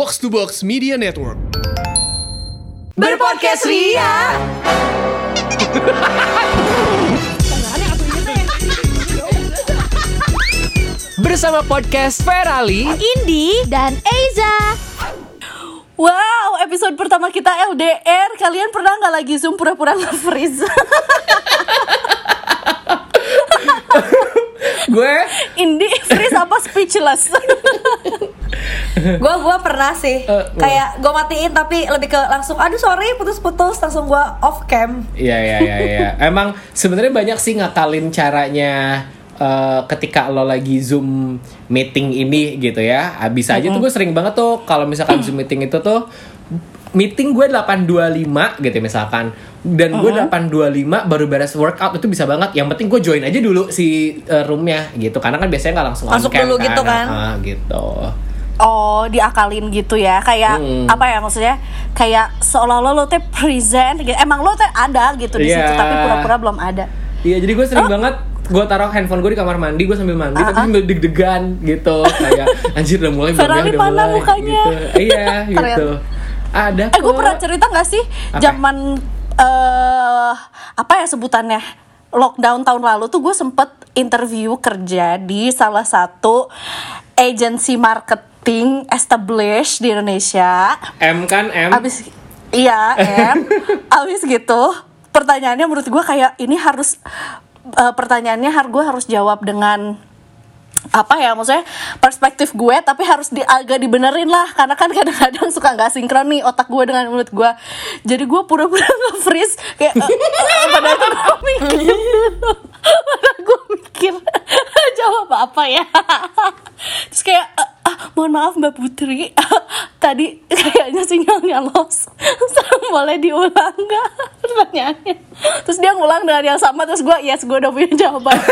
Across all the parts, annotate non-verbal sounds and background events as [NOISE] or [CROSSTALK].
Box to Box Media Network. Berpodcast Ria. Bersama podcast Ferali Indi dan Eiza. Wow, episode pertama kita LDR. Kalian pernah nggak lagi zoom pura-pura nge-freeze? [LAUGHS] Gue Indi freeze apa speechless? Gua gua pernah sih. Eh, kayak gua matiin tapi lebih ke langsung aduh sorry putus-putus langsung gua off cam. Iya iya iya iya Emang sebenarnya banyak sih ngakalin caranya eh, ketika lo lagi zoom meeting ini gitu ya Ah, Bisa aja tuh gue sering banget tuh kalau misalkan [CLEARS THROAT] zoom meeting itu tuh Meeting gue 825 gitu ya misalkan Dan gue 825 baru beres workout itu bisa banget Yang penting gue join aja dulu si eh, roomnya gitu Karena kan biasanya nggak langsung Masuk dulu gitu kan. Ah, gitu Oh, diakalin gitu ya. Kayak Hmm. apa ya maksudnya? Kayak seolah-olah lo teh present gitu. Emang lo teh ada gitu di Iya. situ tapi pura-pura belum ada. Iya jadi gue sering banget gue taruh handphone gue di kamar mandi gue sambil mandi tapi sambil deg-degan gitu kayak anjir udah mulai ya, udah mulai mukanya? gitu. iya [LAUGHS] gitu ada Eh, gue pernah cerita nggak sih Apa? zaman eh apa ya sebutannya lockdown tahun lalu tuh gue sempet interview kerja di salah satu agency marketing established di Indonesia. M kan M Abis iya em, [LAUGHS] abis gitu pertanyaannya menurut gue kayak ini harus eh, pertanyaannya har gue harus jawab dengan apa ya maksudnya perspektif gue tapi harus di, agak dibenerin lah. Karena kan kadang-kadang suka nggak sinkron nih otak gue dengan mulut gue. Jadi gue pura-pura [LAUGHS] nge-freeze kayak eh, eh, padahal tuh gue mikir. [LAUGHS] Gue mikir [LAUGHS] jawab apa ya. Terus kayak eh, ah, mohon maaf mbak Putri tadi kayaknya sinyalnya lost [LAUGHS] boleh diulang nggak [LAUGHS] pertanyaannya terus dia ngulang dengan yang sama terus gue yes gue udah punya jawaban [LAUGHS]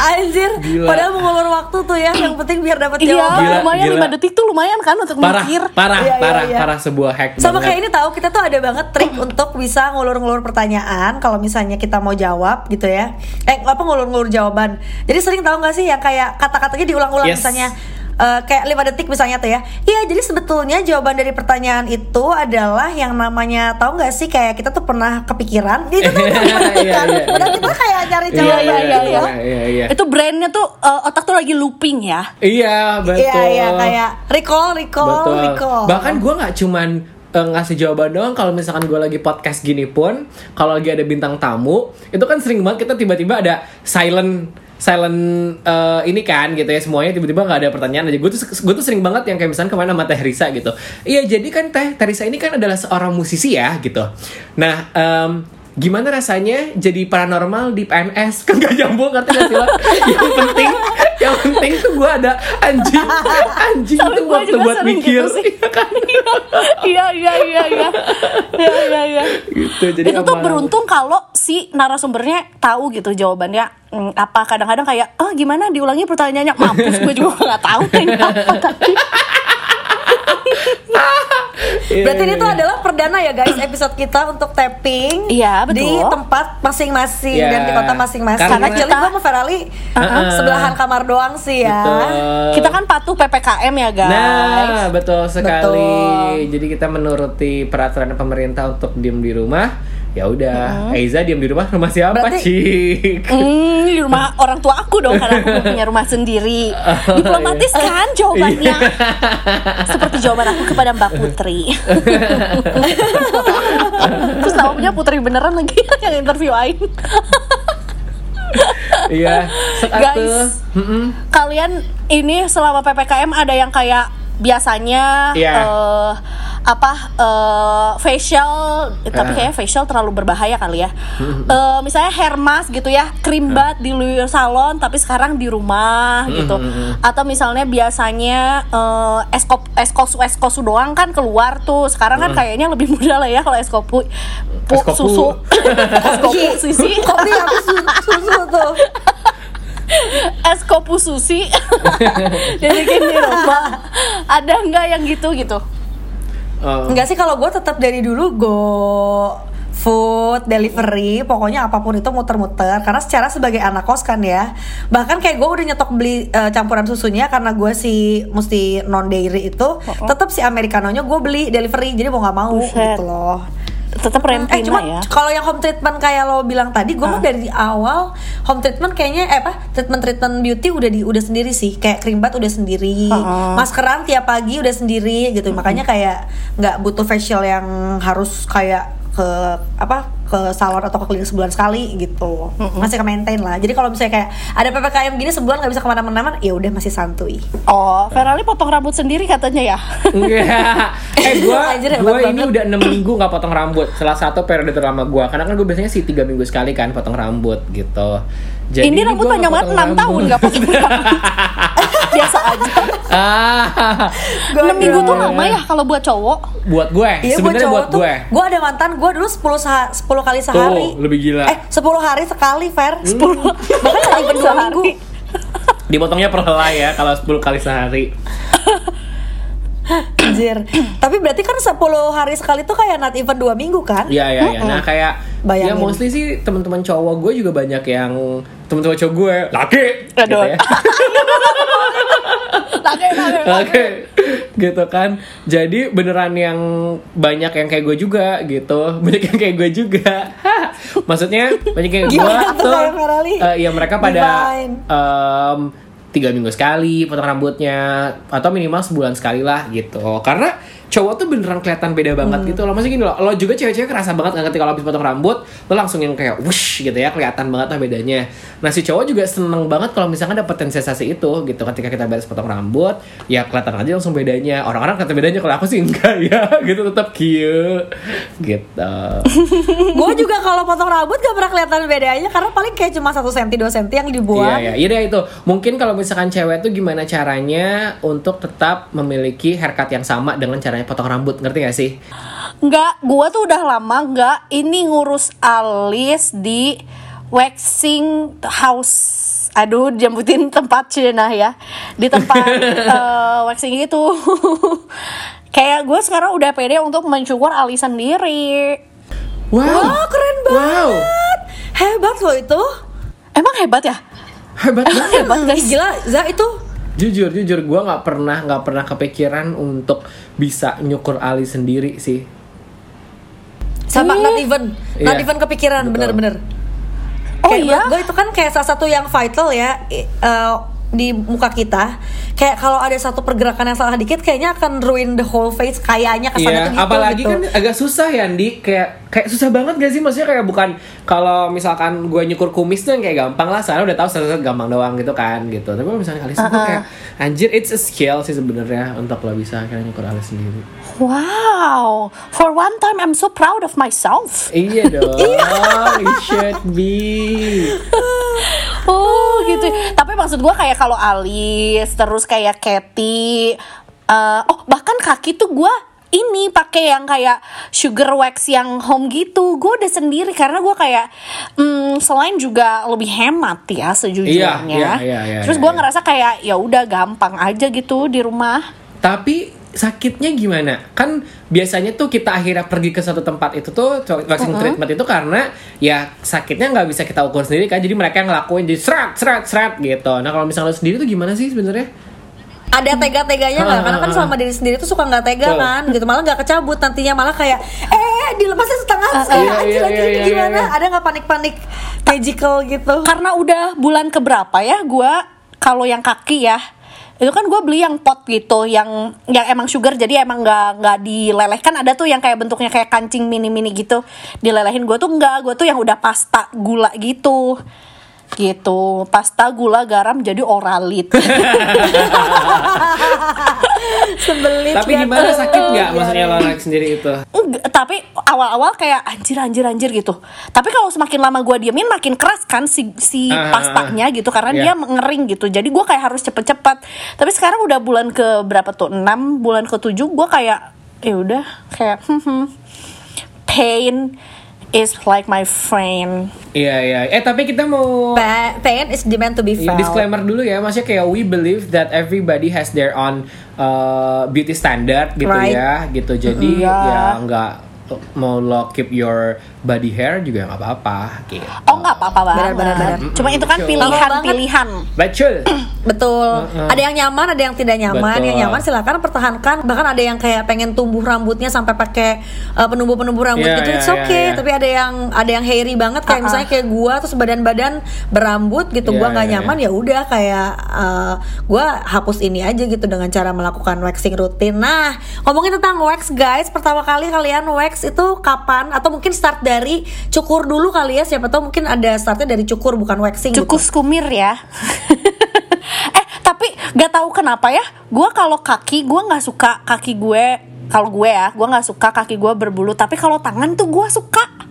Anjir, Gila. padahal mengulur waktu tuh ya. Yang penting biar dapat Iya, jawaban. Gila, lumayan gila. 5 detik tuh lumayan kan untuk parah mikir. parah Iya, iya, parah iya. parah sebuah hack Sama banget. kayak ini tahu kita tuh ada banget trik untuk bisa ngulur-ngulur pertanyaan kalau misalnya kita mau jawab gitu ya. Eh apa ngulur-ngulur jawaban. Jadi sering tahu nggak sih yang kayak kata-katanya diulang-ulang Yes. misalnya eh, kayak 5 detik misalnya tuh ya. Iya, jadi sebetulnya jawaban dari pertanyaan itu adalah yang namanya tahu nggak sih kayak kita tuh pernah kepikiran. Itu tuh [LAUGHS] Iya, kan. iya, Padahal iya. kita kayak cari jawaban iya, gitu iya, ya. iya, iya. Itu brainnya tuh eh, otak tuh lagi looping ya. iya betul Iya, iya kayak recall, recall, Betul. recall. Bahkan gue nggak cuman eh, ngasih jawaban doang kalau misalkan gue lagi podcast gini pun kalau lagi ada bintang tamu itu kan sering banget kita tiba-tiba ada silent silent eh, ini kan gitu ya semuanya tiba-tiba nggak ada pertanyaan aja gue tuh gue tuh sering banget yang kayak misalnya ke mana sama Teh Risa gitu iya jadi kan Teh Risa ini kan adalah seorang musisi ya gitu nah em, gimana rasanya jadi paranormal di PNS kan gak nyambung ngerti gak sih lo yang penting yang penting tuh gue ada anjing anjing Tapi tuh waktu buat mikir gitu. [LAUGHS] Iya kan? Iya, iya, iya, iya. Iya, iya, iya. gitu jadi Itu tuh beruntung kalau si narasumbernya tahu gitu jawabannya hmm, apa kadang-kadang kayak oh gimana diulangi pertanyaannya mampus gue juga nggak tahu ini [LAUGHS] apa tadi Iya, Berarti ini iya, tuh iya. adalah perdana ya guys episode kita untuk tapping Iya, betul. di tempat masing-masing Iya. dan di kota masing-masing. Karena Karena kita- gue sama Ferali Uh-uh. sebelahan kamar doang sih ya. Betul. kita kan patuh ppkm ya guys Nah, betul sekali. Betul. Jadi kita menuruti peraturan pemerintah untuk diem di rumah. Ya udah, Eiza diem di rumah. Rumah siapa, Berarti- Cik? Hmm, di rumah [LAUGHS] orang tua aku dong karena aku punya rumah sendiri. Diplomatis kan jawabannya. Seperti jawaban aku kepada Mbak Putri. [LAUGHS] Terus namanya Putri beneran lagi [LAUGHS] yang interview Ain. Iya. Guys. Kalian ini selama PPKM ada yang kayak biasanya Iya. eh, apa eh, facial tapi Ah. kayaknya facial terlalu berbahaya kali ya. [LAUGHS] Eh, misalnya hair mask gitu ya, krim bat di luar salon tapi sekarang di rumah gitu. Atau misalnya biasanya eh, eskop eskosu eskosu doang kan keluar tuh. Sekarang kan kayaknya lebih mudah lah ya kalau eskopu pu, Eskopu. susu [LAUGHS] eskopu sisi Kopi habis susu tuh. [LAUGHS] eskopu susi dibikin di rumah ada nggak yang gitu gitu? Oh. Enggak sih kalau gue tetap dari dulu go food delivery pokoknya apa pun itu muter-muter. Karena secara sebagai anak kos kan ya bahkan kayak gue udah nyetok beli eh, campuran susunya karena gue si mesti non dairy itu tetap si americanonya gue beli delivery jadi mau nggak mau Buset. gitu loh Tetap Eh rentina cuma ya. kalau yang home treatment kayak lo bilang tadi, gue mah dari awal home treatment kayaknya eh apa treatment treatment beauty udah di udah sendiri sih, kayak krim bat udah sendiri, Heeh. maskeran tiap pagi udah sendiri gitu, makanya kayak nggak butuh facial yang harus kayak ke apa ke salon atau ke klinik sebulan sekali gitu, masih ke maintain lah. Jadi kalau misalnya kayak ada ppkm gini sebulan nggak bisa ke mana-mana, ya udah masih santuy. Oh, Ferali potong rambut sendiri katanya ya. Enggak. [LAUGHS] Eh gua Anjir, hebat gua ini banget. udah enam minggu nggak potong rambut. Salah satu periode terlama gua. Karena kan gue biasanya sih tiga minggu sekali kan potong rambut gitu. Jadi Ini rambut gua panjang nggak banget 6 tahun rambut. gak potong rambut. [LAUGHS] Biasa aja. ah, 6 minggu tuh lama ya kalau buat cowok. buat gue. Iya Sebenarnya buat tuh, gue. gue ada mantan gue dulu 10 seha- 10 kali sehari. Tuh, lebih gila. Eh, 10 hari sekali, Fer. 10. Hmm. Bahkan 2 Sehari. minggu. Dipotongnya per helai ya kalau 10 kali sehari. [LAUGHS] Anjir. [CLEARS THROAT] Tapi berarti kan 10 hari sekali tuh kayak not even 2 minggu kan? Iya iya iya. Nah kayak ya Bayangin. mostly sih teman-teman cowok gue juga banyak yang teman-teman cowok gue laki. Aduh. Gitu ya. Lagi, lagi. Oke, gitu kan. Jadi beneran yang banyak yang kayak gue juga gitu, banyak yang kayak gue juga. [LAUGHS] Maksudnya banyak yang gue tuh eh, ya mereka pada Divine. em, tiga minggu sekali potong rambutnya atau minimal sebulan sekali lah gitu. Karena cowok tuh beneran kelihatan beda banget Hmm. gitu loh. Maksudnya gini loh, lo juga cewek-cewek kerasa banget nggak ketika lo habis potong rambut, lo langsung yang kayak wush gitu ya, kelihatan banget lah bedanya. Nah si cowok juga seneng banget kalau misalkan dapetin sensasi itu gitu ketika kita beres potong rambut, ya kelihatan aja langsung bedanya. Orang-orang kelihatan bedanya kalau aku sih enggak ya, [LAUGHS] gitu tetap cute gitu. [LAUGHS] gue juga kalau potong rambut gak pernah kelihatan bedanya karena paling kayak cuma 1 cm 2 cm yang dibuat. Iya, iya, iya itu. Mungkin kalau misalkan cewek tuh gimana caranya untuk tetap memiliki haircut yang sama dengan caranya potong rambut, ngerti gak sih? Enggak, gua tuh udah lama enggak ini ngurus alis di waxing house. Aduh, jambutin [LAUGHS] tempat Cina ya. Di tempat [LAUGHS] eh, waxing itu. [LAUGHS] Kayak gue sekarang udah pede untuk mencukur alis sendiri. Wow, Wah, keren banget. Wow, Hebat loh itu. Emang hebat ya? hebat banget. Hebat guys. Gila, Za itu jujur jujur gue nggak pernah nggak pernah kepikiran untuk bisa nyukur alis sendiri sih sama not even, not Iya. even kepikiran bener-bener. Oh kayak iya? gue itu kan kayak salah satu yang vital ya eh, di muka kita kayak kalau ada satu pergerakan yang salah dikit kayaknya akan ruin the whole face kayaknya kesannya Iya, tuh gitu apalagi gitu. kan agak susah ya Andi. Kayak kayak susah banget gak sih? Maksudnya kayak bukan kalau misalkan gue nyukur kumis tuh yang kayak gampang lah soalnya udah tahu set gampang doang gitu kan gitu. Tapi misalnya alis tuh kayak anjir it's a skill sih sebenarnya untuk lo bisa akhirnya nyukur alis sendiri. Wow, for one time I'm so proud of myself. iya [LAUGHS] dong it should be. [LAUGHS] Oh gitu. Tapi maksud gue kayak kalau alis, terus kayak Katy, eh, oh bahkan kaki tuh gue ini pakai yang kayak sugar wax yang home gitu. Gue udah sendiri karena gue kayak mm, selain juga lebih hemat ya sejujurnya. Iya, iya, iya, iya, terus iya, gue iya. ngerasa kayak ya udah gampang aja gitu di rumah. Tapi sakitnya gimana? Kan biasanya tuh kita akhirnya pergi ke suatu tempat itu tuh waxing treatment itu karena ya sakitnya nggak bisa kita ukur sendiri kan. Jadi mereka yang ngelakuin jadi serat serat serat gitu. Nah kalau misalnya lo sendiri tuh gimana sih sebenarnya? ada tega-teganya nggak karena kan sama diri sendiri tuh suka nggak tega Betul. kan gitu malah nggak kecabut nantinya malah kayak eh dilepasin setengah Ah, saya iya, anjir iya, anjir iya, iya, gimana iya. ada nggak panik-panik magical gitu Karena udah bulan keberapa ya gue kalau yang kaki ya itu kan gue beli yang pot gitu yang yang emang sugar jadi emang nggak nggak dilelehkan ada tuh yang kayak bentuknya kayak kancing mini mini gitu dilelehin. Gue tuh enggak gue tuh yang udah pasta gula gitu. Gitu pasta gula garam jadi oralit [LAUGHS] sebelit Tapi kan. gimana sakit nggak Iya, maksudnya iya. lo naik sendiri itu? Enggak, tapi awal-awal kayak anjir anjir anjir gitu. Tapi kalau semakin lama gue diemin makin keras kan si si Ah, pastanya gitu karena iya. dia ngering gitu. Jadi gue kayak harus cepet-cepet. Tapi sekarang udah bulan ke berapa tuh? 6 bulan ke 7 gue kayak ya udah kayak hmm, hmm, pain is like my friend. Iya iya. Eh tapi kita mau Pa- pain is demand to be Ya, felt disclaimer dulu ya, maksudnya kayak we believe that everybody has their own uh, beauty standard gitu Right. ya, gitu. Jadi Iya. ya nggak mau lo keep your body hair juga nggak apa-apa gitu. Oh nggak apa-apa banget. Benar, benar, benar. Cuma itu kan pilihan-pilihan. Betul. Betul. [CLEARS THROAT] Ada yang nyaman, ada yang tidak nyaman. Betul. Yang nyaman silakan pertahankan. Bahkan ada yang kayak pengen tumbuh rambutnya sampai pakai uh, penumbuh-penumbuh rambut Iya, gitu. iya, It's okay. iya. Tapi ada yang ada yang hairy banget kayak Uh-uh. misalnya kayak gua terus badan-badan berambut gitu. Iya, gua nggak iya, nyaman ya udah kayak uh, gua hapus ini aja gitu dengan cara melakukan waxing rutin. Nah, ngomongin tentang wax guys, pertama kali kalian wax itu kapan atau mungkin start dari cukur dulu kali ya. Siapa tahu mungkin ada startnya dari cukur bukan waxing gitu. Cukup skumir ya. [LAUGHS] eh tapi gak tahu kenapa ya. Gue kalau kaki gue nggak suka kaki gue. Kalau gue ya, gue nggak suka kaki gue berbulu. Tapi kalau tangan tuh gue suka.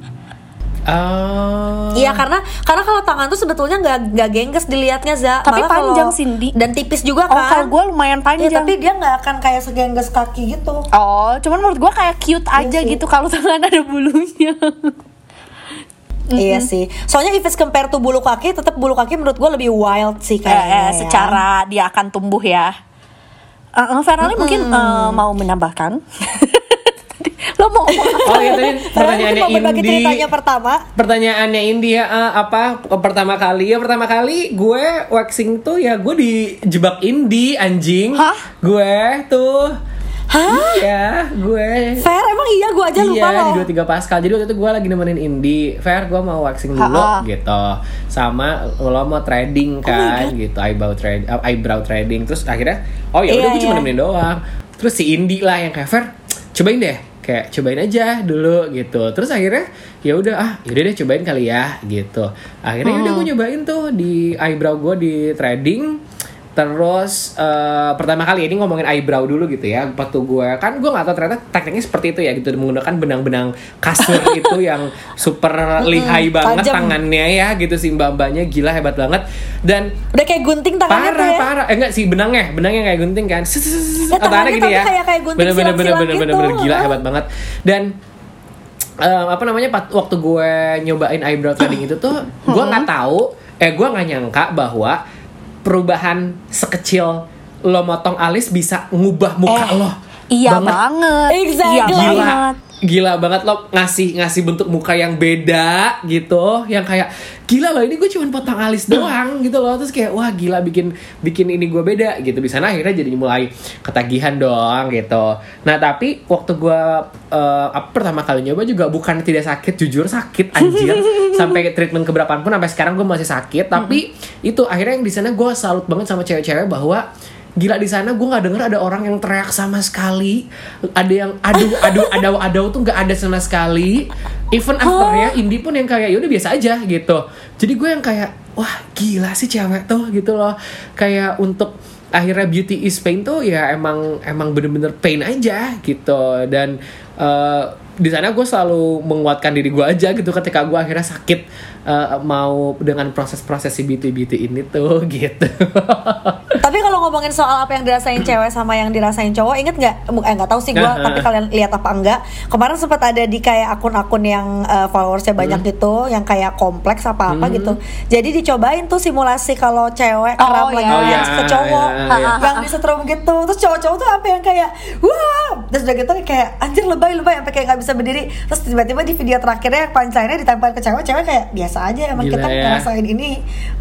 Ah. Iya karena karena kalau tangan tuh sebetulnya nggak nggak gengges dilihatnya za. Tapi Malah panjang, Cindy. dan tipis juga Oh kan. kalau gue lumayan Iya, panjang. tapi dia nggak akan kayak segengges kaki gitu. Oh, cuman menurut gue kayak cute aja sih. gitu kalau [LAUGHS] tangan ada bulunya. Iya sih. Soalnya if it's compare to bulu kaki, tetap bulu kaki menurut gue lebih wild sih Eh, kayaknya. eh, ya. secara dia akan tumbuh ya. Uh, uh, Ferrari mungkin uh, mau menambahkan. [LAUGHS] Lo mau ngomong apa? Oh iya tadi pertanyaannya mau berbagi Indi. ceritanya pertama. Pertanyaannya Indi ya eh, apa pertama kali ya pertama kali gue waxing tuh ya gue dijebak Indi anjing. Hah? Gue tuh. Hah? Iya, gue. Fair emang iya gue aja lupa iya, loh. di 23 Pascal. Jadi waktu itu gue lagi nemenin Indi. Fair, gue mau waxing dulu Ha-ha. gitu. Sama lo mau trading kan gitu, eyebrow trade uh, eyebrow trading. Terus akhirnya oh ya udah Iya, gue cuma iya. nemenin doang. Terus si Indi lah yang kayak Fair, cobain deh. Kayak cobain aja dulu gitu. Terus akhirnya ya udah ah, yaudah deh cobain kali ya gitu. Akhirnya udah gue nyobain tuh di eyebrow gue di trading. Terus eh, pertama kali ini ngomongin eyebrow dulu gitu ya. Waktu gue kan gue nggak tahu ternyata tekniknya seperti itu ya gitu menggunakan benang-benang kasur [LAUGHS] itu yang super lihai banget tajam. tangannya ya gitu si mbak-mbaknya gila hebat banget dan Udah kayak gunting tangannya tuh parah ya. parah eh, enggak sih benangnya benangnya kayak gunting kan. Ya, tangannya tapi ya kayak- kayak gunting bener bener gitu. bener gila hebat banget dan eh, apa namanya waktu gue nyobain eyebrow threading itu tuh gue nggak tahu eh gue nggak nyangka bahwa perubahan sekecil lo motong alis bisa ngubah muka Eh, lo Iya banget. banget. Exactly. Iya gila. banget. gila banget lo ngasih ngasih bentuk muka yang beda gitu. Yang kayak gila loh ini gue cuma potong alis [CLEARS THROAT] doang gitu loh. Terus kayak wah gila bikin bikin ini gue beda gitu. Di sana akhirnya jadi mulai ketagihan dong gitu. Nah tapi waktu gue eh, apa pertama kali nyoba juga bukan tidak sakit jujur sakit anjir. [LAUGHS] Sampai treatment keberapaan pun sampai sekarang gue masih sakit. Tapi itu akhirnya yang di sana gue salut banget sama cewek-cewek bahwa gila di sana gue nggak denger ada orang yang teriak sama sekali. Ada yang aduh aduh [LAUGHS] adau adau tuh nggak ada sama sekali. Even afternya Indi pun yang kayak ya udah biasa aja gitu. Jadi gue yang kayak wah gila sih cewek tuh gitu loh. Kayak untuk akhirnya beauty is pain tuh ya emang emang bener-bener pain aja gitu. Dan eh, di sana gue selalu menguatkan diri gue aja gitu. Ketika gue akhirnya sakit eh, mau dengan proses-proses si beauty beauty ini tuh [LAUGHS] gitu ngomongin soal apa yang dirasain cewek sama yang dirasain cowok, inget nggak? Eh nggak tahu sih gue, tapi kalian lihat apa enggak? Kemarin sempat ada di kayak akun-akun yang eh, followersnya banyak gitu, yang kayak kompleks apa apa gitu. Jadi dicobain tuh simulasi kalau cewek Oh, kerap iya. lagi Oh, iya, ke cowok, iya, iya. yang disetrum gitu. Terus cowok-cowok tuh apa yang kayak wah, terus udah gitu kayak anjir lebay lebay sampai kayak nggak bisa berdiri. Terus tiba-tiba di video terakhirnya punchline-nya ditempel ke cewek, cewek kayak biasa aja. Emang Gila kita ya. ngerasain ini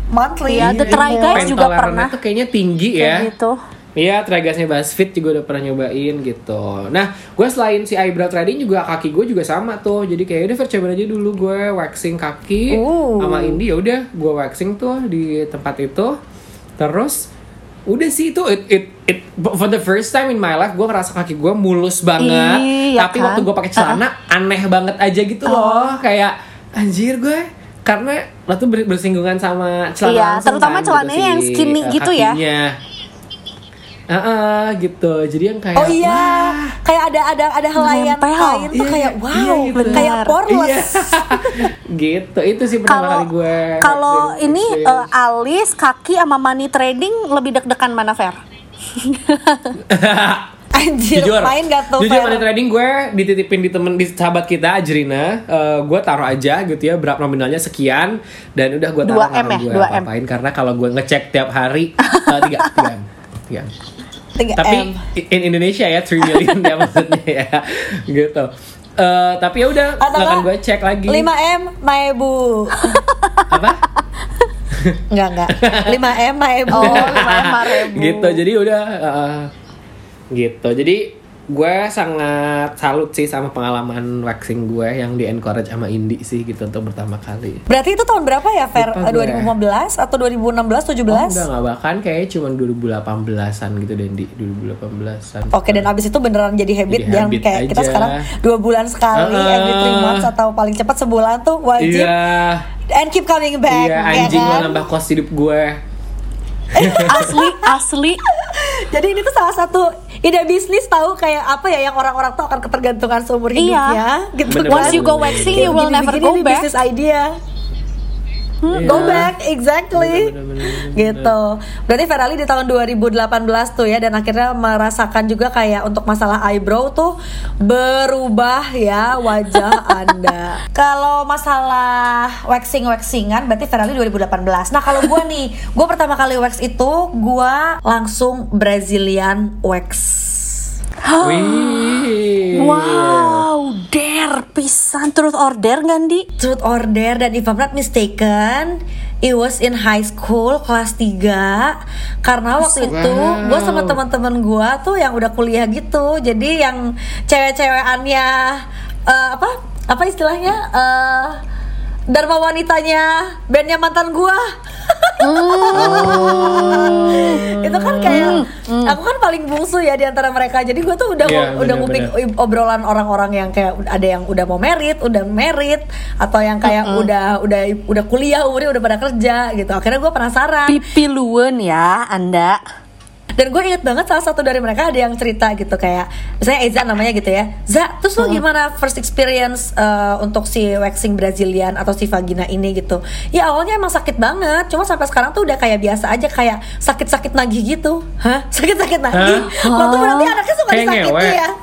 monthly. Iya, The Try Gitu. Guys juga pernah. tuh kayaknya tinggi ya gitu. Iya, Tragasnya BuzzFeed juga udah pernah nyobain gitu. Nah, gue selain si eyebrow threading juga kaki gue juga sama tuh. Jadi kayak udah Fer, coba aja dulu gue waxing kaki Uh. sama Indi ya udah gue waxing tuh di tempat itu. Terus udah sih itu it, it, it- for the first time in my life gue ngerasa kaki gue mulus banget. Iya Tapi kan? waktu gue pakai celana aneh banget aja gitu loh. Kayak anjir gue karena lo tuh bersinggungan sama celana Iya, langsung terutama kan, celananya si, yang skinny eh, gitu ya uh, uh, gitu jadi yang kayak oh iya wah, kayak ada ada ada hal lain tuh iya, kayak iya, wow iya, gitu. kayak porlos iya. [LAUGHS] gitu itu sih pertama kali gue kalau ini uh, alis kaki sama money trading lebih deg-degan mana fair? [LAUGHS] Anjir, jujur, main gak tuh Jujur money trading gue dititipin di temen di sahabat kita Ajrina uh, eh, Gue taruh aja gitu ya berapa nominalnya sekian Dan udah gue taruh 2M ya? gue 2M. apain Karena kalau gue ngecek tiap hari uh, 3, 3M, 3M tapi M. in Indonesia ya 3 million ya [LAUGHS] maksudnya ya. Gitu. Uh, tapi ya udah akan gue cek lagi. 5 m maebu [LAUGHS] apa? Enggak, enggak. 5 m maebu oh 5 m maebu gitu. Jadi udah uh, gitu. Jadi gue sangat salut sih sama pengalaman waxing gue yang di encourage sama Indi sih gitu untuk pertama kali Berarti itu tahun berapa ya, Fer? Lupa Eh, gue. 2015 atau 2016, 17? Oh, enggak, enggak bahkan kayaknya cuma 2018-an gitu Dendi 2018-an Oke dan abis itu beneran jadi habit Jadi yang habit kayak kita aja. sekarang dua bulan sekali Uh-uh. every three months atau paling cepat sebulan tuh wajib Iya, and keep coming back iya ya anjing kan? lo nambah kos hidup gue. [LAUGHS] asli asli Jadi ini tuh salah satu ide bisnis tahu kayak apa ya yang orang-orang tuh akan ketergantungan seumur Iya. hidupnya gitu Bener, kan. once you go waxing you will never go back Bisnis idea. Iya. Go back, exactly. Bener, bener, bener, bener. gitu. Berarti Ferali di tahun 2018 tuh ya dan akhirnya merasakan juga kayak untuk masalah eyebrow tuh berubah ya wajah [LAUGHS] Anda. Kalau masalah waxing waxingan berarti Ferali 2018. Nah, kalau gua nih, gua pertama kali wax itu gua langsung Brazilian wax. Wih. wow dare pisan truth or dare nggak di Truth order dan if I'm not mistaken It was in high school kelas 3 Karena waktu itu Wow. gue sama teman-teman gue tuh yang udah kuliah gitu Jadi yang cewek-cewekannya eh, Apa? Apa istilahnya? eh Dharma wanitanya bandnya mantan gue [LAUGHS] itu kan kayak aku kan paling bungsu ya di antara mereka. Jadi gue tuh udah Iya, udah bener, nguping obrolan orang-orang yang kayak ada yang udah mau merit udah merit atau yang kayak udah udah udah kuliah umurnya udah pada kerja gitu. Akhirnya gue penasaran. Pipi luen ya anda dan gue inget banget salah satu dari mereka ada yang cerita gitu kayak misalnya Eza namanya gitu ya. Za terus lo gimana first experience uh, untuk si waxing Brazilian atau si vagina ini gitu? Ya awalnya emang sakit banget cuma sampai sekarang tuh udah kayak biasa aja kayak sakit-sakit nagih gitu. Hah? [LAUGHS] Sakit-sakit nagih? Lo tuh berarti anaknya suka Kayak disakiti ya? [LAUGHS]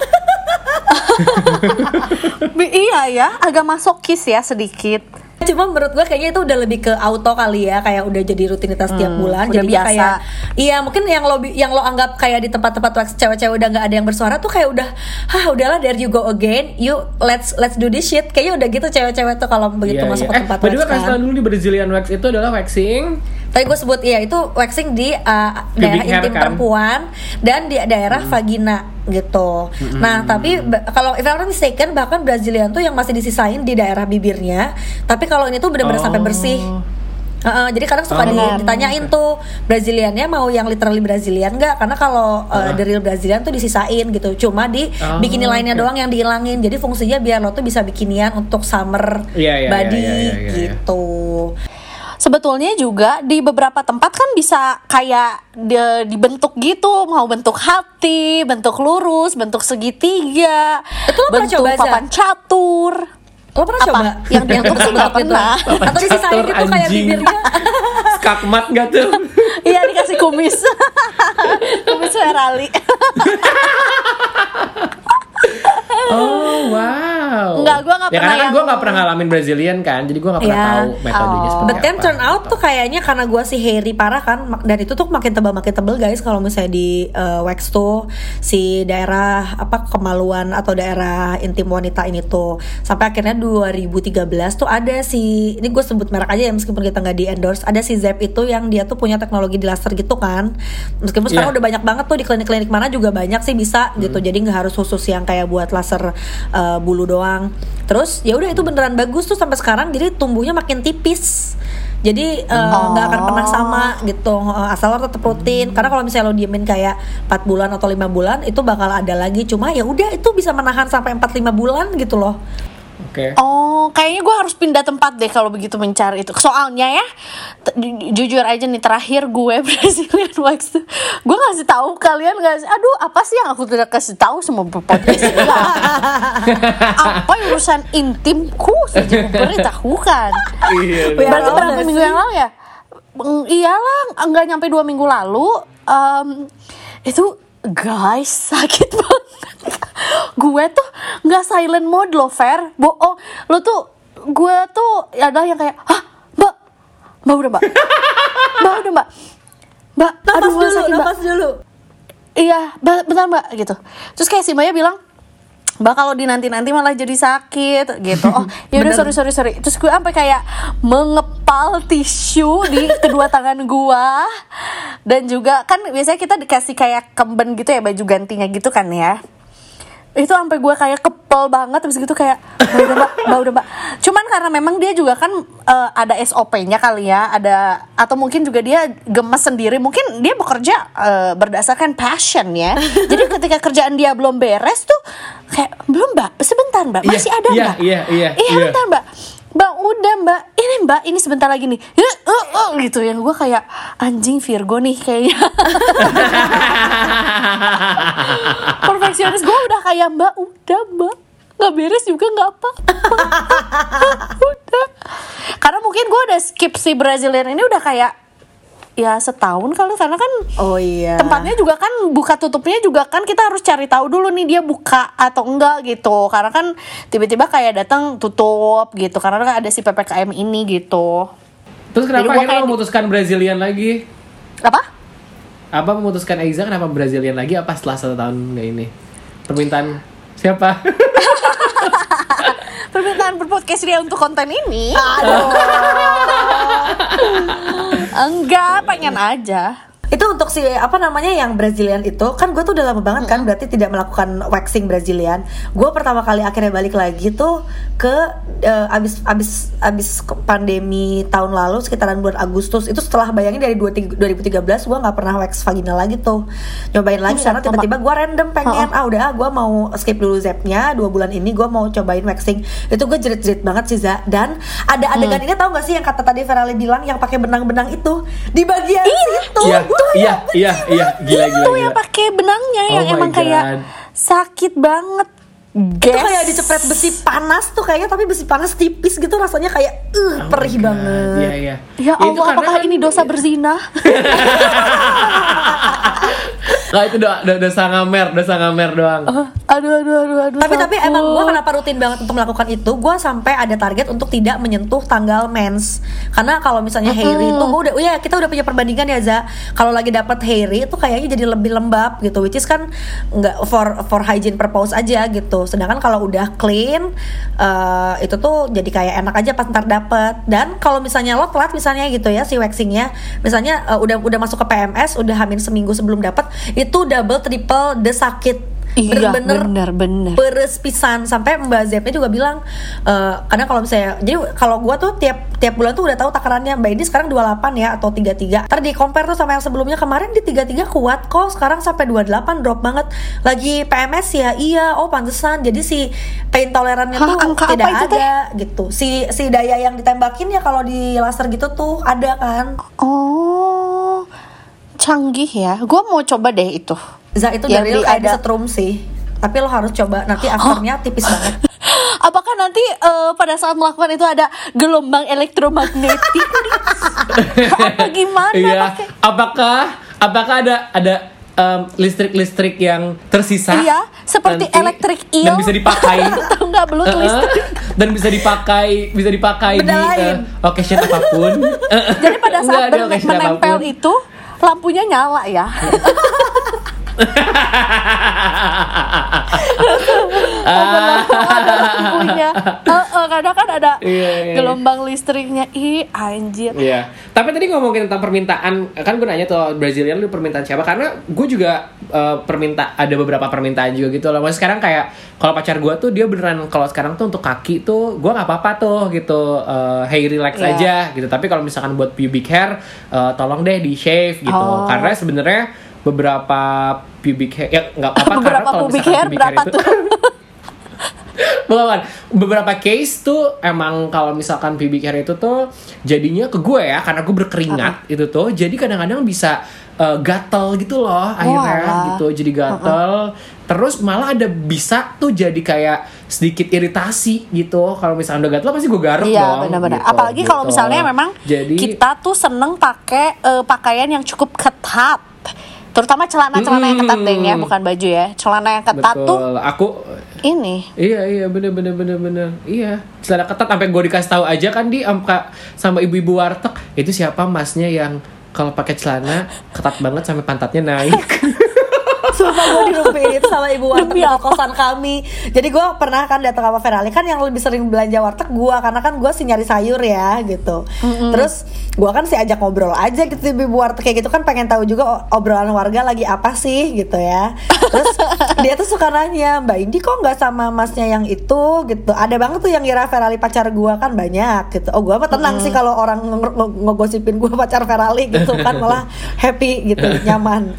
Iya ya agak masokis ya sedikit Cuma menurut gue kayaknya itu udah lebih ke auto kali ya, kayak udah jadi rutinitas tiap bulan. jadi biasa. kayak iya mungkin yang lo yang lo anggap kayak di tempat-tempat wax cewek-cewek udah nggak ada yang bersuara tuh kayak udah, hah udahlah there you go again, you let's let's do this shit. Kayaknya udah gitu cewek-cewek tuh kalau begitu Iya, masuk iya. ke tempat eh, the way, wax kasih tau kan. dulu di Brazilian wax itu adalah waxing Tadi gue sebut iya itu waxing di uh, daerah hair intim kan? perempuan dan di daerah Hmm. vagina gitu. Nah tapi kalau if I'm not mistaken bahkan Brazilian tuh yang masih disisain di daerah bibirnya. Tapi kalau ini tuh benar-benar sampai Oh. bersih. Heeh, jadi kadang suka Oh, di- ditanyain tuh Braziliannya mau yang literally Brazilian nggak? Karena kalau uh, the real Brazilian tuh disisain gitu. Cuma di Oh, bikini lainnya oke. doang yang dihilangin. Jadi fungsinya biar lo tuh bisa bikinian untuk summer Iya, iya, body iya, iya, iya, iya. gitu. Sebetulnya juga di beberapa tempat kan bisa kayak de- dibentuk gitu. Mau bentuk hati bentuk lurus bentuk segitiga Itu bentuk papan catur. Lo pernah Apa? coba? Yang dibentuk sih nggak [LAUGHS] pernah. Atau disisain Catur, gitu kayak bibirnya. [LAUGHS] Skakmat gak tuh? [LAUGHS] Iya dikasih kumis. Kumis Ferrari oh wow Enggak, gua nggak ya pernah karena kan yang- gue gak pernah ngalamin Brazilian kan jadi gue gak pernah Iya. tahu metodenya Oh. seperti But then apa turn out tuh kayaknya karena gua si hairy parah kan Dan itu tuh makin tebal makin tebel guys kalau misalnya di uh, wax tuh Si daerah apa kemaluan atau daerah intim wanita ini tuh Sampai akhirnya 2013 tuh ada si Ini gue sebut merek aja ya meskipun kita nggak di endorse Ada si Zep itu yang dia tuh punya teknologi di laser gitu kan Meskipun sekarang Iya. udah banyak banget tuh di klinik-klinik mana juga banyak sih bisa gitu Jadi nggak harus khusus yang kayak buat laser uh, bulu doang. Terus ya udah itu beneran bagus tuh sampai sekarang jadi tumbuhnya makin tipis. Jadi eh, nggak akan pernah sama gitu Eh, asal lo tetap rutin. Karena kalau misalnya lo diemin kayak 4 bulan atau lima bulan itu bakal ada lagi. Cuma ya udah itu bisa menahan sampai 4-5 bulan gitu loh oke Oh, kayaknya gue harus pindah tempat deh kalau begitu mencari itu. Soalnya ya, ju- jujur aja nih terakhir gue [LAUGHS] Brazilian wax tuh, gue ngasih tahu kalian nggak sih? Aduh, apa sih yang aku tidak kasih tahu sama podcast [LAUGHS] ini? apa urusan intimku saja memberitahukan. iya Berarti berapa honest. minggu yang lalu ya? Iyalah, nggak nyampe dua minggu lalu. em, itu guys sakit banget. gue tuh nggak silent mode loh, Fer. Bohong. Lo tuh, gue tuh ada yang kayak, hah, mbak, mbak udah mbak, [LAUGHS] mbak udah mbak, mbak, nafas aduh dulu sakit mbak. dulu Iya, be- bentar mbak gitu. Terus kayak si Maya bilang, Mbak kalau dinanti-nanti malah jadi sakit gitu. Oh, [LAUGHS] ya udah Bener. sorry sorry sorry. Terus gue sampai kayak mengepal tisu di [LAUGHS] kedua tangan gua. Dan juga kan biasanya kita dikasih kayak kemben gitu ya baju gantinya gitu kan ya. Itu sampai gue kayak kepel banget terus gitu kayak "Mbak, udah mbak, mbak udah mbak. Cuman karena memang dia juga kan eh, ada SOP-nya kali ya, ada atau mungkin juga dia gemes sendiri. Mungkin dia bekerja eh, berdasarkan passion ya. [LAUGHS] Jadi ketika kerjaan dia belum beres tuh kayak belum mbak, sebentar mbak, Iya, masih ada iya, mbak. iya, iya, iya iya. bentar mbak. Mbak udah mbak, ini mbak, ini sebentar lagi nih. Ya, uh, uh, gitu. Yang gue kayak anjing Virgo nih kayaknya. [LAUGHS] perfeksionis gue udah kayak mbak udah mbak. Nggak beres juga nggak apa [LAUGHS] udah. Karena mungkin gue udah skip si Brazilian ini udah kayak ya setahun kali karena kan Oh iya. tempatnya juga kan buka tutupnya juga kan kita harus cari tahu dulu nih dia buka atau enggak gitu karena kan tiba-tiba kayak datang tutup gitu karena kan ada si ppkm ini gitu Terus kenapa akhirnya kayak memutuskan Brazilian lagi? apa Apa memutuskan Aiza kenapa Brazilian lagi apa setelah satu tahun kayak ini? Permintaan siapa? [LAUGHS] permintaan berpodcast dia untuk konten ini [LAUGHS] enggak pengen aja Itu untuk si apa namanya yang Brazilian itu kan gue tuh udah lama banget kan berarti tidak melakukan waxing Brazilian. Gue pertama kali akhirnya balik lagi tuh ke eh, abis abis abis pandemi tahun lalu sekitaran bulan Agustus. Itu setelah bayangin dari 2013 gue nggak pernah wax vagina lagi tuh. Nyobain lagi Buset, karena tiba-tiba gue random pengen ah udah gue mau skip dulu zepnya dua bulan ini gue mau cobain waxing. Itu gue jerit-jerit banget sih Za. Dan ada adegan ini tau gak sih yang kata tadi Ferali bilang yang pakai benang-benang itu? Di bagian situ. Iya, Gua kayak, iya, iya, iya, gila, gila, itu gila. yang pakai benangnya Oh yang emang kayak sakit banget itu Guess. kayak dicepret besi panas tuh kayaknya tapi besi panas tipis gitu rasanya kayak uh perih God, banget Iya, iya. Ya Itu Allah, apakah kan- ini dosa berzina? [LAUGHS] Nggak, itu doa, do- dosa ngamer, dosa ngamer doang. aduh, aduh, aduh, aduh. tapi tapi takut. emang gue kenapa rutin banget untuk melakukan itu gue sampai ada target untuk tidak menyentuh tanggal mens karena kalau misalnya hairy itu gue udah oh ya kita udah punya perbandingan ya za kalau lagi dapat hairy itu kayaknya jadi lebih lembab gitu which is kan nggak for for hygiene purpose aja gitu sedangkan kalau udah clean eh, itu tuh jadi kayak enak aja pas ntar dapet dan kalau misalnya lo telat misalnya gitu ya si waxingnya misalnya eh, udah udah masuk ke PMS udah hamil seminggu sebelum dapat itu double triple the sakit. Iya, bener-bener bener, bener. peres pisan. Sampai Mbak Zepnya juga bilang eh karena kalau misalnya jadi kalau gua tuh tiap tiap bulan tuh udah tahu takarannya. Mbak ini sekarang 28 ya atau 33 ntar di compare tuh sama yang sebelumnya. Kemarin di 33 kuat kok. Sekarang sampai 28 drop banget. Lagi PMS ya iya. Oh pantesan. Jadi si pain tolerannya Hah, tuh angka tidak apa itu, Teh? ada gitu. Si si daya yang ditembakin ya kalau di laser gitu tuh ada kan. Oh, canggih ya. Gue mau coba deh itu. Za itu Yang dari kayak ada- setrum sih tapi lo harus coba nanti afternya tipis banget [LAUGHS] Apakah nanti eh, pada saat melakukan itu ada gelombang elektromagnetik? [LAUGHS] Apa gimana? Iya. Apakah apakah ada ada listrik-listrik yang tersisa? Iya, seperti nanti elektrik dan eel. bisa dipakai. [LAUGHS] Tahu nggak belut eh, listrik? dan bisa dipakai bisa dipakai Benda di lain. eh, occasion apa pun. Jadi pada saat occasion menempel apa pun. itu lampunya nyala ya. [LAUGHS] ada lampunya. Eh, eh, kadang kan ada Iya, iya. gelombang listriknya. Ih, anjir. Iya. Tapi tadi ngomongin tentang permintaan, kan gue nanya tuh Brazilian lu permintaan siapa? Karena gue juga eh, perminta ada beberapa permintaan juga gitu loh. Maksudnya sekarang kayak kalau pacar gue tuh dia beneran kalau sekarang tuh untuk kaki tuh gue nggak apa-apa tuh gitu, eh, hey relax Iya. aja gitu. Tapi kalau misalkan buat pubic hair, eh, tolong deh di shave gitu. Oh. Karena sebenarnya beberapa pubic hair ya nggak apa-apa [LAUGHS] karena kalau pubic misalkan hair berapa itu- tuh? [LAUGHS] Bukan, beberapa case tuh emang kalau misalkan pubic hair itu tuh jadinya ke gue ya karena gue berkeringat itu tuh jadi kadang-kadang bisa uh, gatel gitu loh akhirnya Walah. gitu jadi gatel terus malah ada bisa tuh jadi kayak sedikit iritasi gitu kalau misalnya udah gatel pasti gue garuk Iya dong benar-benar. gitu, Apalagi kalau gitu. misalnya memang jadi kita tuh seneng pakai eh, pakaian yang cukup ketat, terutama celana-celana yang ketat deh ya, Hmm. bukan baju ya. Celana yang ketat tuh betul aku ini. Iya iya. Bener bener bener bener. Iya. Celana ketat sampai gue dikasih tahu aja kan di amka sama ibu-ibu warteg. Itu siapa masnya yang kalau pakai celana ketat banget sampai pantatnya naik [LAUGHS] Sumpah gue dirumpiin sama ibu warteg apa? kosan kami. Jadi gue pernah kan datang sama Ferali Kan yang lebih sering belanja warteg gue Karena kan gue sih nyari sayur ya gitu. Terus gue kan sih ajak ngobrol aja gitu Ibu warteg. Kayak gitu kan pengen tahu juga obrolan warga lagi apa sih gitu ya. Terus dia tuh suka nanya Mbak Indi kok nggak sama masnya yang itu? Gitu. Ada banget tuh yang ngira Ferali pacar gue kan banyak gitu. Oh gue mah tenang sih kalau orang nge- nge- ngegosipin gue pacar Ferali gitu kan. Malah happy gitu. [LAUGHS] Nyaman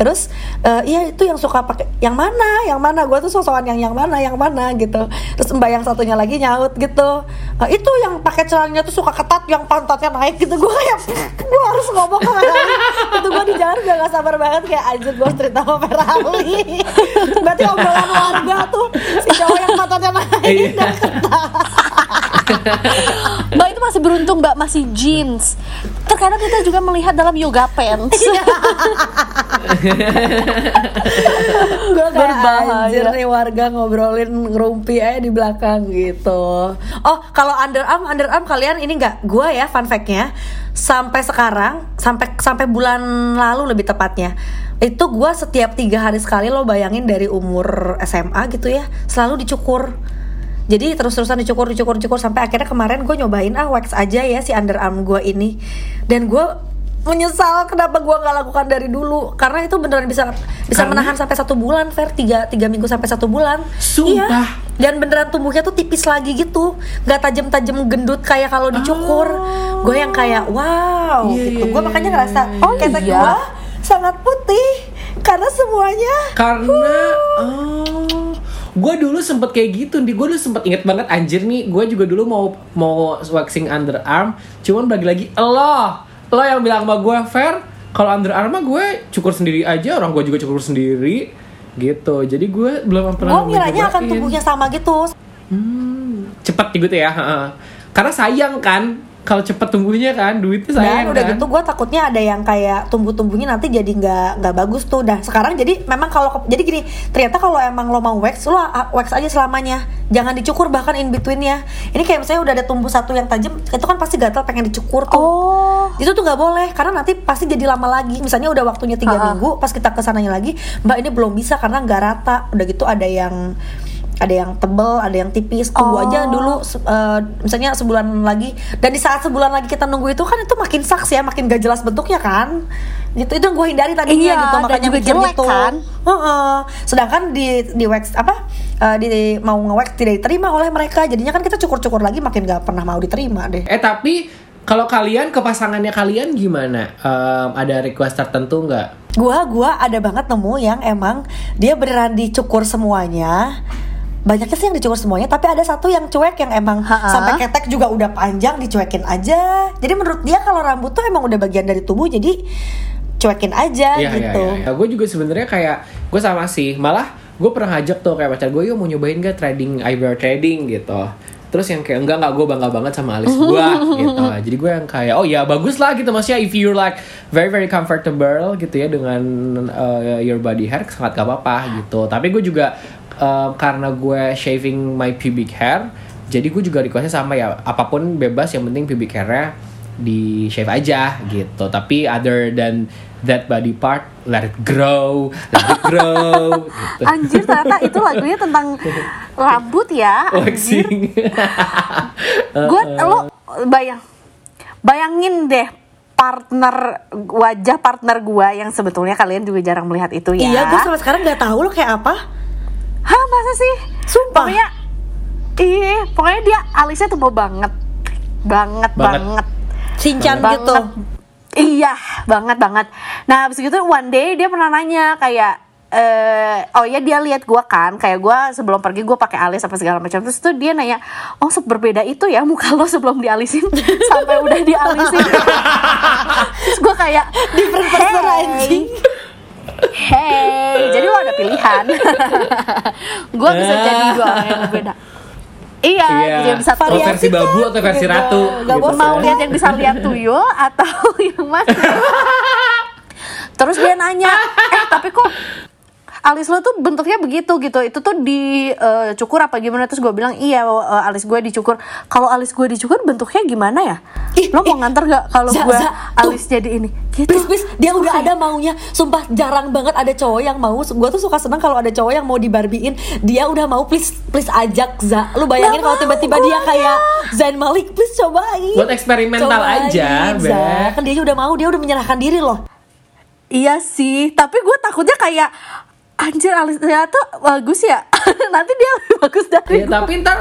terus eh, iya itu yang suka pakai yang mana? Yang mana? Gue tuh sosokan yang yang mana? Yang mana? gitu. Terus mbak yang satunya lagi nyaut gitu. "Eh, itu yang pakai celananya tuh suka ketat yang pantatnya naik gitu. Gue kayak gue harus ngomong ke Ferali itu gue di jalan udah gak sabar banget. Kayak anjir gue cerita sama Ferali berarti obrolan warga tuh si cowok yang pantatnya naik Iya. dan ketat Mbak itu masih beruntung Mbak masih jeans. Terkadang kita juga melihat dalam yoga pants. gue kayak Berbahaya. anjir nih warga ngobrolin ngerumpi aja di belakang gitu oh kalau underarm underarm kalian ini nggak gue ya fun factnya sampai sekarang sampai sampai bulan lalu lebih tepatnya itu gue setiap tiga hari sekali lo bayangin dari umur SMA gitu ya selalu dicukur jadi terus-terusan dicukur, dicukur, dicukur sampai akhirnya kemarin gue nyobain ah wax aja ya si underarm gue ini. Dan gue menyesal kenapa gue nggak lakukan dari dulu. Karena itu beneran bisa bisa Karena? menahan sampai satu bulan Fer. Tiga tiga minggu sampai satu bulan. Sumpah? Iya. dan beneran tumbuhnya tuh tipis lagi gitu. Nggak tajam-tajam gendut kayak kalau dicukur. Gue yang kayak wow Iya, gitu. iya, gue makanya iya, ngerasa iya. oh ketek iya. gue sangat putih. Karena semuanya Karena oh, gue dulu sempet kayak gitu nih. Gue dulu sempet inget banget anjir nih. Gue juga dulu mau mau waxing underarm. Cuman bagi lagi lo lo yang bilang sama gue fair. Kalau underarm mah gue cukur sendiri aja. Orang gue juga cukur sendiri gitu. Jadi gue belum pernah gue ngiranya akan nyobain. tumbuhnya sama gitu Hmm, cepet gitu ya. Karena sayang kan. Kalau cepet tumbuhnya kan, duitnya sayang Dan udah kan. gitu gue takutnya ada yang kayak tumbuh-tumbuhnya nanti jadi nggak nggak bagus tuh. Dan sekarang jadi memang kalau jadi gini, ternyata kalau emang lo mau wax, lo ah, wax aja selamanya. Jangan dicukur bahkan in betweennya. Ini kayak misalnya udah ada tumbuh satu yang tajam, itu kan pasti gatal pengen dicukur tuh. Oh. Itu tuh nggak boleh karena nanti pasti jadi lama lagi. Misalnya udah waktunya tiga minggu, pas kita ke sananya lagi, mbak ini belum bisa karena nggak rata. Udah gitu ada yang ada yang tebel, ada yang tipis. Tunggu Oh. aja dulu, eh, misalnya sebulan lagi. Dan di saat sebulan lagi kita nunggu itu kan itu makin saks ya, makin gak jelas bentuknya kan. Gitu itu yang gue hindari tadinya Iya, gitu, makanya juga jelek gitu. kan? Heeh. Sedangkan di di wax apa eh, di mau nge-wax tidak diterima oleh mereka. Jadinya kan kita cukur-cukur lagi makin gak pernah mau diterima deh. Eh tapi kalau kalian ke pasangannya kalian gimana? Em, ada request tertentu nggak? gua gua ada banget nemu yang emang dia beneran dicukur semuanya banyaknya sih yang dicukur semuanya tapi ada satu yang cuek yang emang Ha-ha. sampai ketek juga udah panjang dicuekin aja jadi menurut dia kalau rambut tuh emang udah bagian dari tubuh jadi cuekin aja Iya, gitu iya, iya. Gue juga sebenarnya kayak gue sama sih. Malah gue pernah ngajak tuh kayak pacar gue, yuk mau nyobain gak trading eyebrow trading gitu. Terus yang kayak enggak enggak gue bangga banget sama alis [LAUGHS] gue gitu. Jadi gue yang kayak oh ya bagus lah gitu maksudnya if you're like very very comfortable gitu ya dengan uh, your body hair sangat gak apa-apa gitu. Tapi gue juga uh, karena gue shaving my pubic hair, jadi gue juga requestnya sama ya apa pun bebas yang penting pubic hairnya di shave aja gitu. Tapi other than that body part, let it grow, let it grow. [LAUGHS] gitu. Anjir ternyata itu lagunya tentang rambut ya. Anjir. [LAUGHS] Gue [LAUGHS] lo bayang bayangin deh partner wajah partner gua yang sebetulnya kalian juga jarang melihat itu ya. iya gue sampai sekarang nggak tahu lo kayak apa Hah masa sih? Sumpah. Pokoknya Iya, pokoknya dia alisnya tebal banget. Banget Banget. banget. cincang Banget. gitu Iya, banget banget. Nah, habis itu one day dia pernah nanya kayak eh oh ya dia lihat gua kan kayak gua sebelum pergi gua pakai alis apa segala macam terus tuh dia nanya oh seberbeda itu ya muka lo sebelum dialisin [LAUGHS] sampai udah dialisin [LAUGHS] terus gua kayak Different person, anjing." Hey jadi lo ada pilihan [LAUGHS] gua bisa jadi dua orang yang berbeda iya, Iya. jadi bisa Variasi versi babu kan, atau versi gitu. ratu? Gak gitu. mau lihat yang bisa lihat tuyul atau [LAUGHS] yang mana [LAUGHS] terus dia nanya eh tapi kok alis lo tuh bentuknya begitu gitu itu tuh dicukur apa gimana terus gue bilang iya eh, alis gue dicukur kalau alis gue dicukur bentuknya gimana ya Ih, lo mau ih, nganter gak kalau gue alis tuh. jadi ini gitu Please, please, dia udah ada maunya. Sumpah jarang banget ada cowok yang mau. Gue tuh suka seneng kalau ada cowok yang mau dibarbiin. Dia udah mau, please, please ajak Za. Lu bayangin kalau tiba-tiba dia kayak Zain Malik, please cobain. Buat eksperimental Cobain, aja, Za. Kan dia udah mau, dia udah menyerahkan diri loh. Iya sih, tapi gue takutnya kayak anjir alisnya tuh bagus ya. [LAUGHS] Nanti dia lebih bagus dari Ya, gue. tapi ntar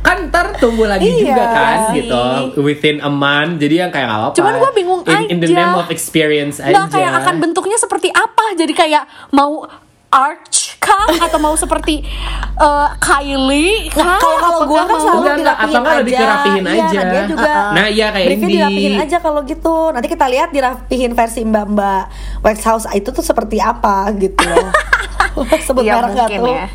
kan ntar tumbuh lagi Iya juga kan sih. gitu within a month jadi yang kayak apa Cuman gua bingung in, in the aja. name of experience aja Nggak kayak akan bentuknya seperti apa. Jadi kayak mau arch kah atau mau seperti eh, Kylie kah? Kalau kalau gue kan selalu Enggak, enggak, dirapihin atau enggak aja. lebih dirapihin Iya, aja. nah dia juga. Nah, iya, kayak briefnya Indi. dirapihin aja kalau gitu. Nanti kita lihat dirapihin versi mbak-mbak wax house itu tuh seperti apa gitu loh. [LAUGHS] [LAUGHS] Sebut Iya, merek nggak mungkin tuh? ya.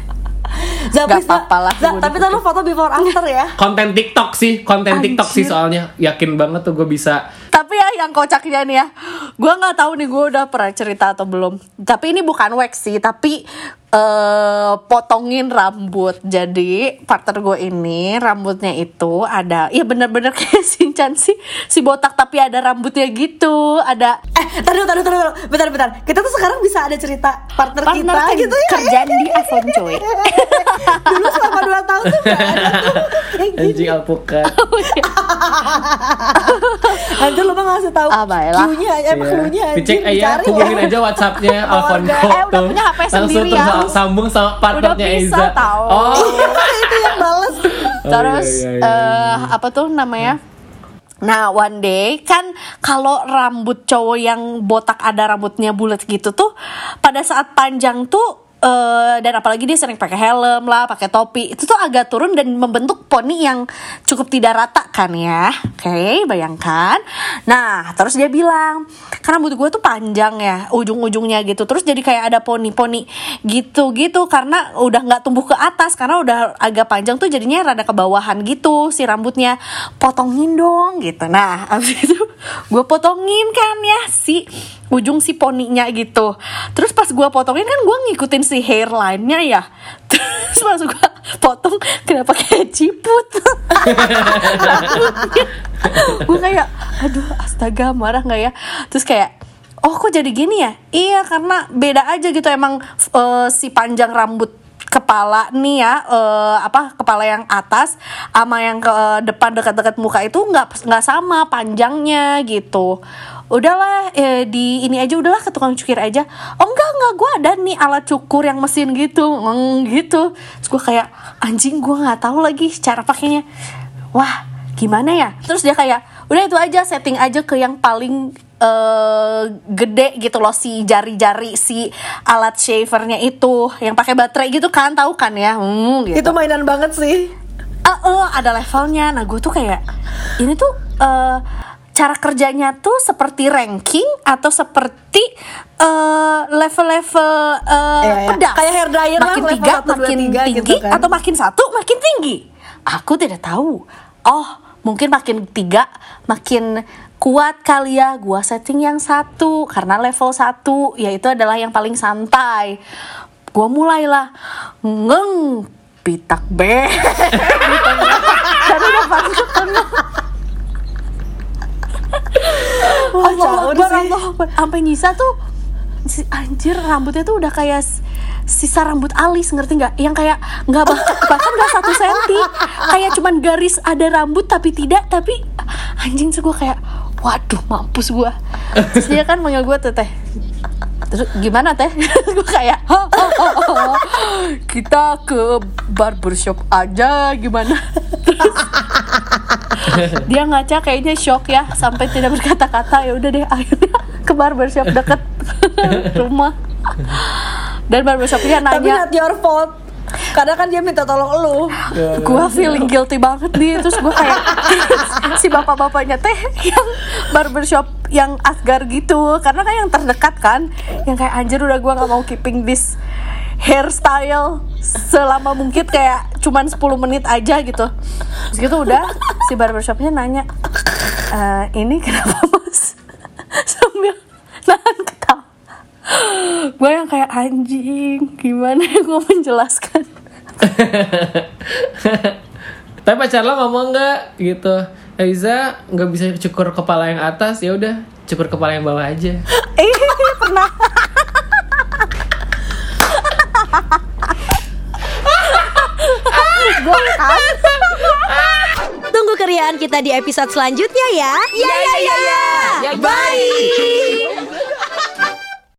[LAUGHS] Za. apa-apa lah, tapi taruh foto before after ya. [LAUGHS] konten TikTok sih konten TikTok sih Anjir. soalnya yakin banget tuh gue bisa Tapi ya yang kocaknya nih ya, gue nggak tahu nih gue udah pernah cerita atau belum. Tapi ini bukan wax sih, tapi eh potongin rambut. Jadi partner gue ini rambutnya itu ada, ya bener-bener kayak Shinchan sih, si botak tapi ada rambutnya gitu, ada taruh, taruh, taruh, taruh. Bentar, bentar. Kita tuh sekarang bisa ada cerita partner, partner kita kan gitu ya. kerjaan di [LAUGHS] iPhone coy. Dulu selama 2 tahun tuh gak ada tuh. Kayak gini. anjing alpukat [LAUGHS] [LAUGHS] Anjir lu mah ngasih tahu Ah, baiklah. Q-nya, eh, Iya. clue-nya Dicek aja, dicari hubungin aja WhatsAppnya Alfonso enggak. Eh, udah punya HP Langsung sendiri ya. tersa- sambung sama partnernya Eza. tahu. Oh, itu yang bales. Terus iya, iya, iya, eh, apa tuh namanya? Nah, one day kan kalau rambut cowok yang botak ada rambutnya bulat gitu tuh pada saat panjang tuh eh, dan apalagi dia sering pakai helm lah, pakai topi, itu tuh agak turun dan membentuk poni yang cukup tidak rata kan ya. Oke, bayangkan. Nah, terus dia bilang, kan rambut gue tuh panjang ya, ujung-ujungnya gitu. Terus jadi kayak ada poni-poni gitu-gitu karena udah nggak tumbuh ke atas karena udah agak panjang tuh jadinya rada ke bawahan gitu si rambutnya. Potongin dong gitu. Nah, [LAUGHS] abis itu gue potongin kan ya si ujung si poninya gitu. Terus pas gue potongin kan gue ngikutin si hairline-nya ya. [LAUGHS] Terus pas gue potong kenapa kayak ciput. [LAUGHS] gue kayak aduh astaga marah nggak ya terus kayak oh kok jadi gini ya iya karena beda aja gitu emang eh, si panjang rambut kepala nih ya eh, apa kepala yang atas sama yang ke depan dekat-dekat muka itu nggak nggak sama panjangnya gitu udahlah eh, di ini aja udahlah ke tukang cukur aja. Oh enggak enggak gue ada nih alat cukur yang mesin gitu. Mm, gitu. Terus gue kayak anjing gue nggak tahu lagi cara pakainya. Wah gimana ya? Terus dia kayak udah itu aja setting aja ke yang paling eh, gede gitu loh si jari-jari si alat shavernya itu yang pakai baterai gitu kan tahu kan ya? Hmm, gitu. Itu mainan banget sih. Ah, eh, ada levelnya. Nah gue tuh kayak ini tuh eh, cara kerjanya tuh seperti ranking atau seperti eh, level-level eh, Iya, iya. pedas. Kayak hair dryer lah, makin level tiga satu, dua, makin tiga tinggi gitu kan. atau makin satu makin tinggi? Aku tidak tahu. Oh mungkin makin tiga makin kuat kali ya. Gua setting yang satu karena level satu yaitu adalah yang paling santai. Gua mulailah ngeng pitak be. [LAUGHS] Karena udah pasti. Wah, Allah Akbar. Allah Akbar. sampai Nisa tuh si anjir rambutnya tuh udah kayak sisa rambut alis ngerti nggak yang kayak nggak bah- bahkan nggak satu senti kayak cuman garis ada rambut tapi tidak tapi anjing sih gue kayak waduh mampus gue terus dia kan manggil gue tuh teh terus gimana teh [LAUGHS] gue kayak "Hah, oh, oh, oh. kita ke barbershop aja gimana Terus dia ngaca kayaknya shock ya sampai tidak berkata-kata ya udah deh akhirnya ke barbershop deket [LAUGHS] rumah dan barbershopnya Tapi nanya not your fault. Kadang kan dia minta tolong lu. gue feeling guilty banget nih. Terus gue kayak [LAUGHS] si bapak-bapaknya teh yang barbershop yang Asgar gitu. Karena kan yang terdekat kan. Yang kayak anjir udah gue nggak mau keeping this hairstyle selama mungkin kayak cuman 10 menit aja gitu. Terus gitu udah si barbershopnya nanya "Eh, ini kenapa mas? [LAUGHS] Sambil nahan ketawa. Gue yang kayak anjing gimana gue menjelaskan Tapi pacar lo ngomong nggak gitu? Aiza nggak bisa cukur kepala yang atas ya udah cukur kepala yang bawah aja. [LAUGHS] eh pernah [LAUGHS] gue Tunggu keriaan kita di episode selanjutnya ya. Ya ya ya. ya. Bye.